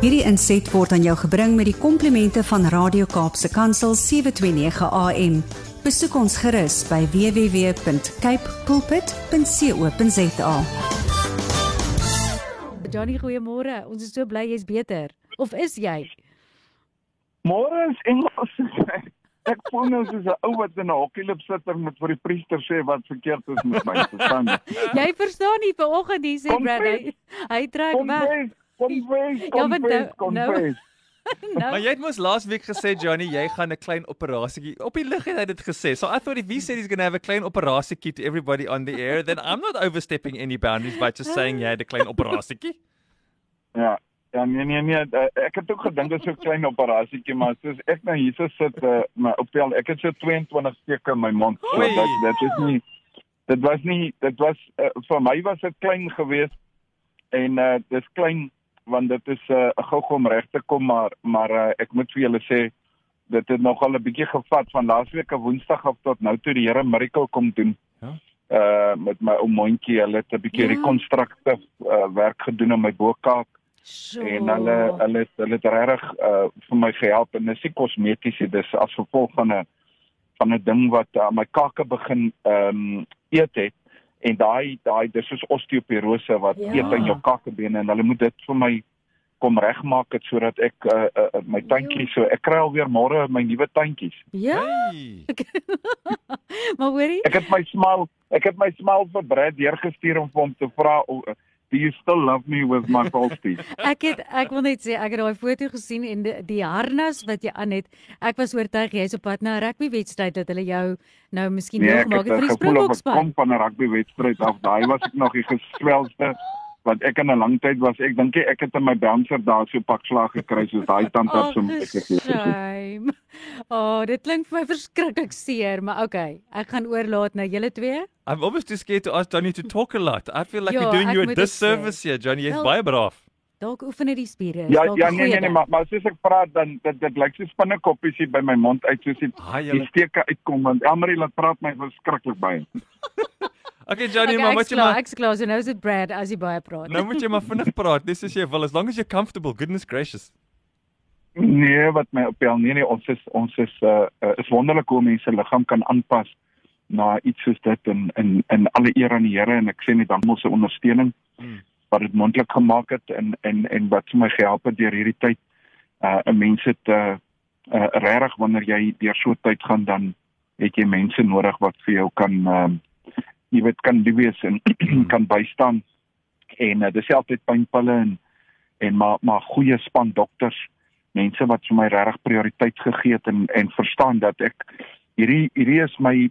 Hierdie inset word aan jou gebring met die komplimente van Radio Kaapse Kansel 729 AM. Besoek ons gerus by www.cape pulpit.co.za. Johnny, goeiemôre. Ons is so bly jy's beter. Of is jy? Môre is Engels. Ek voel nou soos 'n ou wat in 'n hokkielip sit en met vir die priester sê wat verkeerd is met my, verstaan jy? Verstaan nie vanoggend hier sê Brad hy, hy trek Kom weg. wees, kom wees, kom wees, nou- kom wees. Nou, Maar jy het mos laasweek gesê Johnny, jy gaan 'n klein operasietjie. Op die lig het hy dit gesê. So I thought if he said he's going to have a klein operasietjie to everybody on the air, then I'm not overstepping any boundaries by just saying jy het 'n klein operasietjie. Ja. Ja nee nee nee, eh, ek het ook gedink dit is so 'n klein operasietjie, maar soos ek nou hier so sit uh, my optel, ek het so 22 steke in my mond. So Oei. dit dit is nie dit was nie dit was uh, vir my was dit klein geweest en uh, dis klein want dit is 'n uh, gou-gou om reg te kom maar maar uh, ek moet vir julle sê dit het nogal 'n bietjie gevat van laasweek op Woensdag af tot nou toe die Here miracle kom doen. Ja. Uh met my ou mondjie, hulle het 'n bietjie Ja. rekonstruktief uh, werk gedoen aan my bokaak so. en hulle hulle het- hulle het regtig uh, vir my gehelp en dis nie kosmeties nie dis as gevolg van 'n van 'n ding wat uh, my kake begin ehm um, eet het en daai daai dis soos osteoporose wat Ja. eet in jou kakebene en hulle moet dit vir my kom regmaak het sodat ek uh, uh, my tandjies so ek kry alweer môre my nuwe tandjies Ja, Hey. maar hoorie? ek het my smaal ek het my smaal vir Brad deurgestuur om vir hom te vra do you still love me with my false teeth Ek het ek wil net sê ek het daai foto gesien en die, die harnas wat jy aan het. Ek was oortuig jy's op pad na 'n rugbywedstryd dat hulle jou nou miskien Nee, nee, ek maak het het vir 'n die gevoel of ek Springbokspan. kom van 'n rugbywedstryd af. Daai was ek nog die geswelste wat ek in 'n lang tyd was. Ek dink ek het in my bouncer daar so pak slag gekry soos daai tandarts om ek gegee het. shame. Oh, dit klink vir my verskriklik seer, maar okay. Ek gaan oorlaat na julle twee. I'm almost too scared to ask Johnny to talk a lot. I feel like Ja, we're doing ek you a dit disservice here, Johnny. Jy's baie braaf. Dalk oefen dit die spiere. Ja, ja nee nee nee, maar maar soos ek praat dan dit dit lyk so spinnekoppies hier by my mond uit soos die, Haai die julle. steke uitkom want Elmarie laat praat my verskriklik baie. Okay Johnny, Okay, maar moet jy klaar, maar ek's klaar. So nou is dit Brad as jy baie praat. nou moet jy maar vinnig praat. Dis as jy wil as long as you're comfortable. Goodness gracious. Nee, wat my opel nee nee, ons is ons is uh, uh is wonderlik hoe mense liggaam kan aanpas na iets soos dit en in in alle eer aan die Here en ek sê net dan mos se ondersteuning Mm. wat dit moontlik gemaak het en en en wat vir my gehelp het deur hierdie tyd. Uh 'n mens het uh, uh regtig wanneer jy deur so 'n tyd gaan dan het jy mense nodig wat vir jou kan uh jy weet kan lief wees en kan bystaan. En uh, dis altyd pynpille en en maar maar goeie span dokters mense wat vir my regtig prioriteit gegee het en en verstaan dat ek hierdie hierdie is my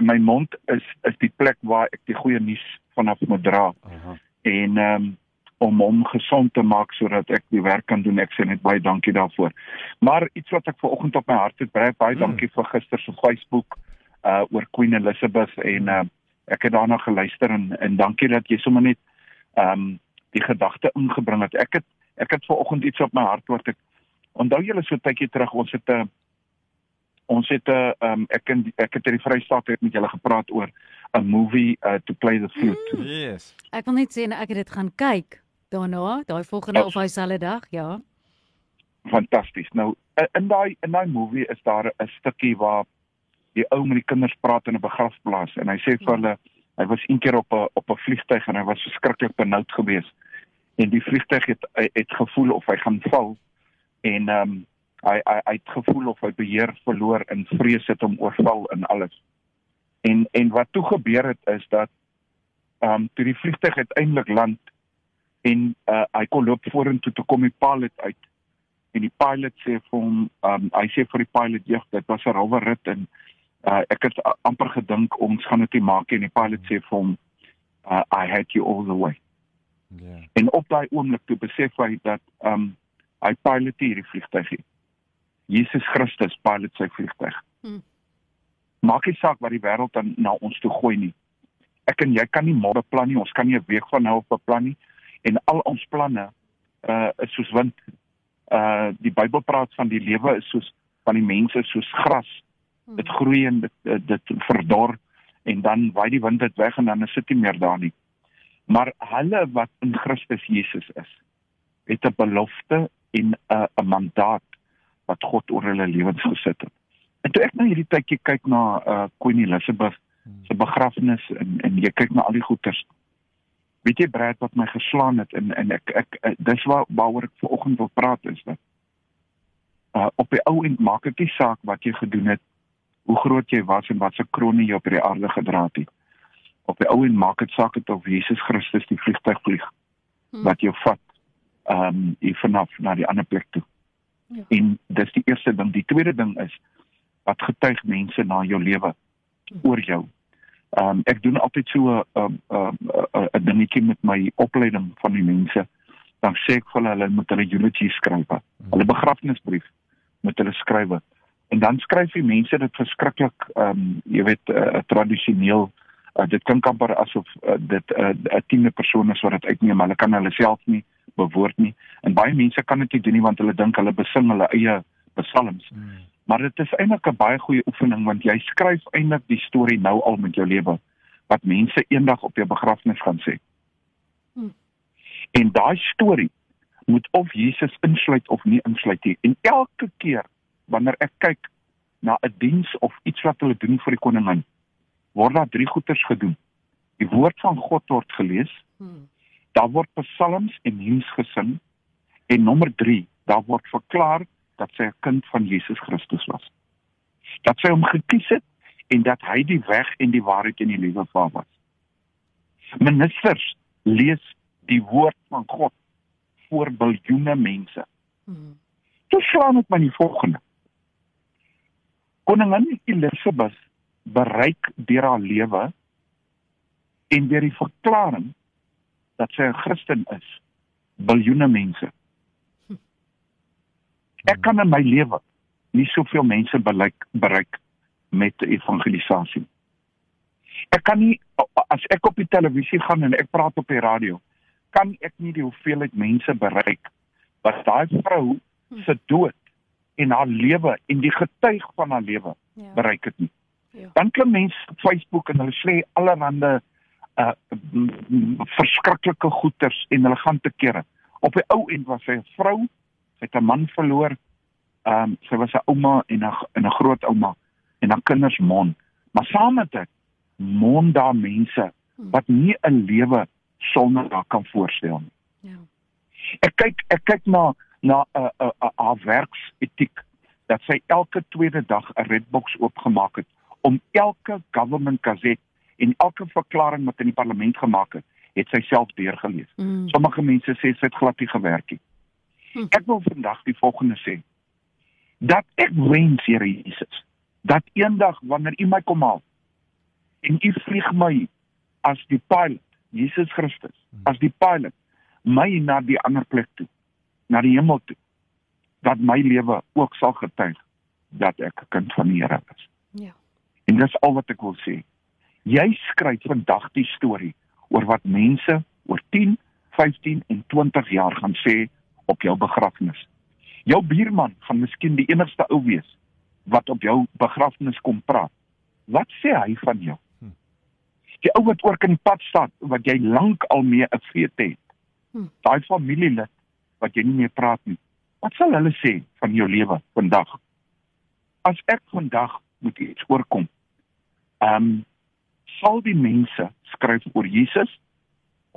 my mond is is die plek waar ek die goeie nuus vanaf moet dra Aha. en um, om hom gesond te maak sodat ek die werk kan doen. Ek sê net baie dankie daarvoor. Maar iets wat ek vanoggend op my hart het, baie baie Mm. dankie vir gister se Facebook uh oor Queen Elizabeth en uh ek het daarna geluister en en dankie dat jy sommer net um die gedagte ingebring het. Ek het ek het vanoggend iets op my hart wat ek onthou julle so tydjie terug ons het 'n uh, ons het 'n uh, um ek in ek het in die Vrystaat het met julle gepraat oor 'n movie uh to play the flute. Yes. Ek wil net sê nou, ek het dit gaan kyk daarna, daai volgende Ja. of hy selfe dag, ja. fantasties. Nou in daai in daai movie is daar 'n stukkie waar die ou met die kinders praat in 'n begrafplaas en hy sê vir hulle hy was een keer op 'n op 'n vliegtyg en hy was verskriklik benoud geweest. En die vliegtyg het het gevoel of hy gaan val en ehm um, hy hy hy het gevoel of hy beheer verloor en vrees het hom oorval en alles. En en wat toe gebeur het is dat ehm um, toe die vliegtyg uiteindelik land en uh, hy kon loop vorentoe toe kom die pilot uit en die pilot sê vir hom um, hy sê vir die pilot jeug dit was 'n rowwe rit en uh, ek het amper gedink ons gaan dit nie maak nie en die pilot sê vir hom uh, I had you all the way Ja. en op daai oomblik toe besef hy dat um, hy pilot hierdie vliegtyg nie Jesus Christus pilot sy vliegtyg Hmm. maak nie saak wat die wêreld dan na ons toe gooi nie ek en jy kan nie môre beplan nie ons kan nie 'n week van nou af beplan nie en al ons planne uh is soos wind uh die Bybel praat van die lewe is soos van die mense is soos gras. Dit groei en dit dit, dit verdor en dan waai die wind dit weg en dan is dit nie meer daar nie. Maar hulle wat in Christus Jesus is, het 'n belofte en 'n 'n mandaat wat God oor hulle lewens gesit het. En toe ek nou hierdie tydjie kyk na uh Queen Elizabeth se begrafnis en en jy kyk na al die goeters. Weet jy Brad wat my geslaan het en en ek ek, ek dis waar waaroor ek vanoggend wil praat is dat uh op die ou end maak dit nie saak wat jy gedoen het, hoe groot jy was en wat se kroon jy op hierdie aarde gedra het. Op die ou end maak dit saak het of Jesus Christus die vliegtuig vlieg hmm. wat jou vat ehm um, hier vanaf na die ander plek toe. Ja. En dis die eerste ding, die tweede ding is wat getuig mense na jou lewe oor jou. Ehm um, ek doen altyd so 'n um, um, 'n dingetjie met my opleiding van die mense. Dan sê ek vir hulle hulle moet hulle eulogy skryf. Hulle begrafnisbrief moet hulle skryf. En dan skryf die mense dit verskriklik ehm um, jy weet 'n uh, tradisioneel uh, dit klink amper asof uh, dit 'n uh, 'n tiende persoon is wat dit uitneem. Hulle kan hulle self nie bewoord nie. En baie mense kan dit nie doen nie want hulle dink hulle besing hulle eie psalms. Hmm. Maar dit is eintlik 'n baie goeie oefening want jy skryf eintlik die storie nou al met jou lewe wat mense eendag op jou begrafnis gaan sê. Hmm. En daai storie moet of Jesus insluit of nie insluit nie. En elke keer wanneer ek kyk na 'n diens of iets wat hulle doen vir die koningin, word daar drie goeters gedoen. Die woord van God word gelees. Hmm. Daar word psalms en hymns gesing en nommer 3, daar word verklaar dat sy 'n kind van Jesus Christus was. Dat sy hom gekies het en dat hy die weg en die waarheid en die lewe vir was. Ministers lees die woord van God voor biljoene mense. Hmm. Dis slaan met my die volgende. Koningin Elizabeth bereik deur haar lewe en deur die verklaring dat sy 'n Christen is biljoene mense. Ek kan in my lewe nie soveel mense bereik bereik met evangelisasie. Ek kan nie as ek op die televisie gaan en ek praat op die radio, kan ek nie die hoeveelheid mense bereik wat daai vrou se dood en haar lewe en die getuig van haar lewe ja. bereik het nie. Ja. Dan klim mense op Facebook en hulle sê allerhande uh verskriklike goeters en hulle gaan te kere. Op die ou end was sy 'n vrou het 'n man verloor. Ehm um, sy was 'n ouma en 'n en 'n groot ouma en haar kinders mon. Maar saam met dit mon daar mense wat nie 'n lewe sonder haar kan voorstel nie. Ja. Ek kyk ek kyk na na 'n 'n 'n haar werksetiek dat sy elke tweede dag 'n redbox oopgemaak het om elke government gazette en elke verklaring wat in die parlement gemaak het, het sy self deurgelees. Mm. Sommige mense sê sy het glad nie gewerk nie. Hm. Ek wil vandag die volgende sê. Dat ek wens, Here Jesus, dat eendag wanneer U my kom haal en U vlieg my as die pilot, Jesus Christus, hm. as die pilot my na die ander plek toe, na die hemel toe, dat my lewe ook sal getuig dat ek 'n kind van die Here is. Ja. En dis al wat ek wil sê. Jy skryf vandag die storie oor wat mense oor 10, 15 en 20 jaar gaan sê op jou begrafnis. Jou buurman gaan miskien die enigste ou wees wat op jou begrafnis kom praat. Wat sê hy van jou? Hm. Die ou wat oor kan pad staan wat jy lank al mee 'n vreet het. Hm. Daai familielid wat jy nie meer praat nie. Wat sal hulle sê van jou lewe vandag? As ek vandag moet iets oorkom. Ehm um, sal die mense skryf oor Jesus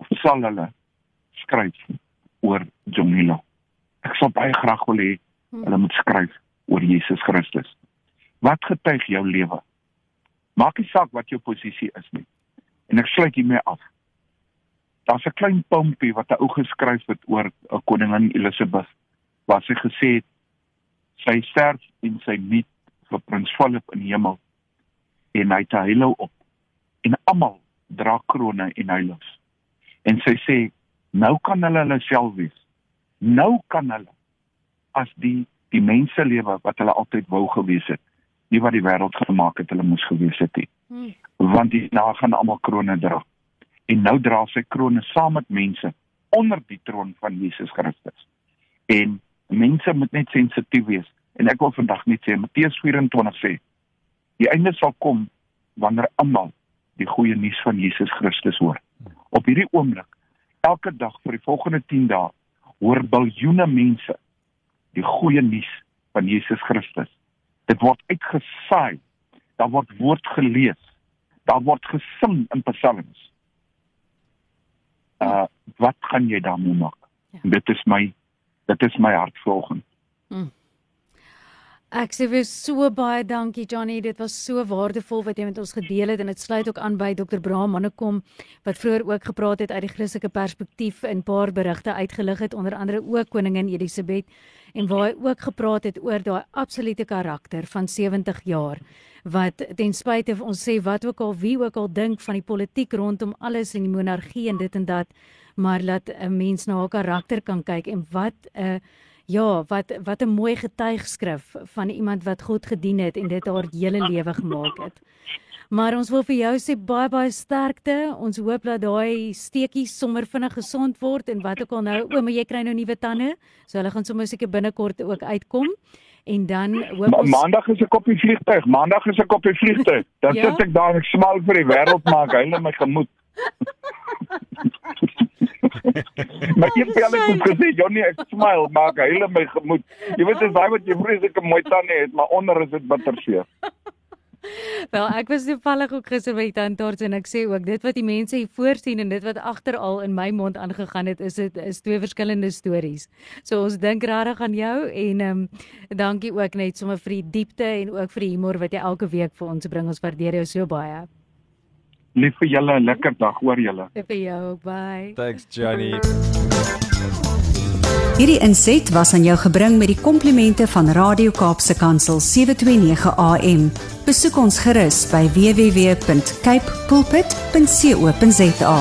of sal hulle skryf oor Jomila. Ek sal baie graag wil hê hmm. hulle moet skryf oor Jesus Christus. Wat getuig jou lewe? Maak nie saak wat jou posisie is nie. En ek sluit hiermee af. Daar's 'n klein pompie wat 'n ou geskryf het oor 'n koningin Elisabeth waar sy gesê het sy sterf en sy meet vir prins Philip in die hemel en hy het 'n heilo op en almal dra krones en heilos. En sy sê Nou kan hulle hulle self wees. Nou kan hulle as die die mense lewe wat hulle altyd wou gewees het. Nie wat die wêreld gemaak het hulle moes gewees het nie. Hmm. Want die na gaan almal krones dra. En nou dra sy krones saam met mense onder die troon van Jesus Christus. En mense moet net sensitief wees. En ek wil vandag net sê Matteus 24 sê die einde sal kom wanneer almal die goeie nuus van Jesus Christus hoor. Op hierdie oomblik elke dag vir die volgende 10 dae hoor biljoene mense die goeie nuus van Jesus Christus. Dit word uitgesaai. Daar word woord gelees. Daar word gesing in psalms. Uh wat gaan jy daarmee maak? Ja. Dit is my dit is my hart volgens. Ek sê vir so baie dankie Johnny, dit was so waardevol wat jy met ons gedeel het en dit sluit ook aan by Dr. Braam Mannekom wat vroeër ook gepraat het uit die Christelike perspektief in paar berigte uitgelig het onder andere ook koningin Elisabeth en waar hy ook gepraat het oor daai absolute karakter van 70 jaar wat ten spyte van ons sê wat ook al wie ook al dink van die politiek rondom alles en die monargie en dit en dat maar laat 'n mens na haar karakter kan kyk en wat 'n uh, Ja, wat wat 'n mooi getuigskrif van iemand wat God gedien het en dit haar hele lewe gemaak het. Maar ons wil vir jou sê baie baie sterkte. Ons hoop dat daai steekies sommer vinnig gesond word en wat ook al nou, o, maar jy kry nou nuwe tande. So hulle gaan sommer seker binnekort ook uitkom. En dan hoop Ma ons Maandag is ek op die vliegtuig. Maandag is ek op die vliegtuig. Dan Ja? sit ek daar en ek smaal vir die wêreld maak hulle my gemoed. Maar jy het al net gesê Johnny ek smile maak hulle my gemoed. Jy weet dis daai wat jy vreeslike mooi tande het, maar onder is dit bitterseer. Wel, ek was toevallig ook gister by die tandarts en ek sê ook dit wat die mense hier voorsien en dit wat agteral in my mond aangegaan het, is dit is twee verskillende stories. So ons dink regtig aan jou en ehm um, dankie ook net sommer vir die diepte en ook vir die humor wat jy elke week vir ons bring. Ons waardeer jou so baie. Lief vir julle, 'n lekker dag hoor julle. Vir jou ook baie. Thanks Johnny. Hierdie inset was aan jou gebring met die komplimente van Radio Kaapse Kansel 729 AM. Besoek ons gerus by www.cape pulpit.co.za.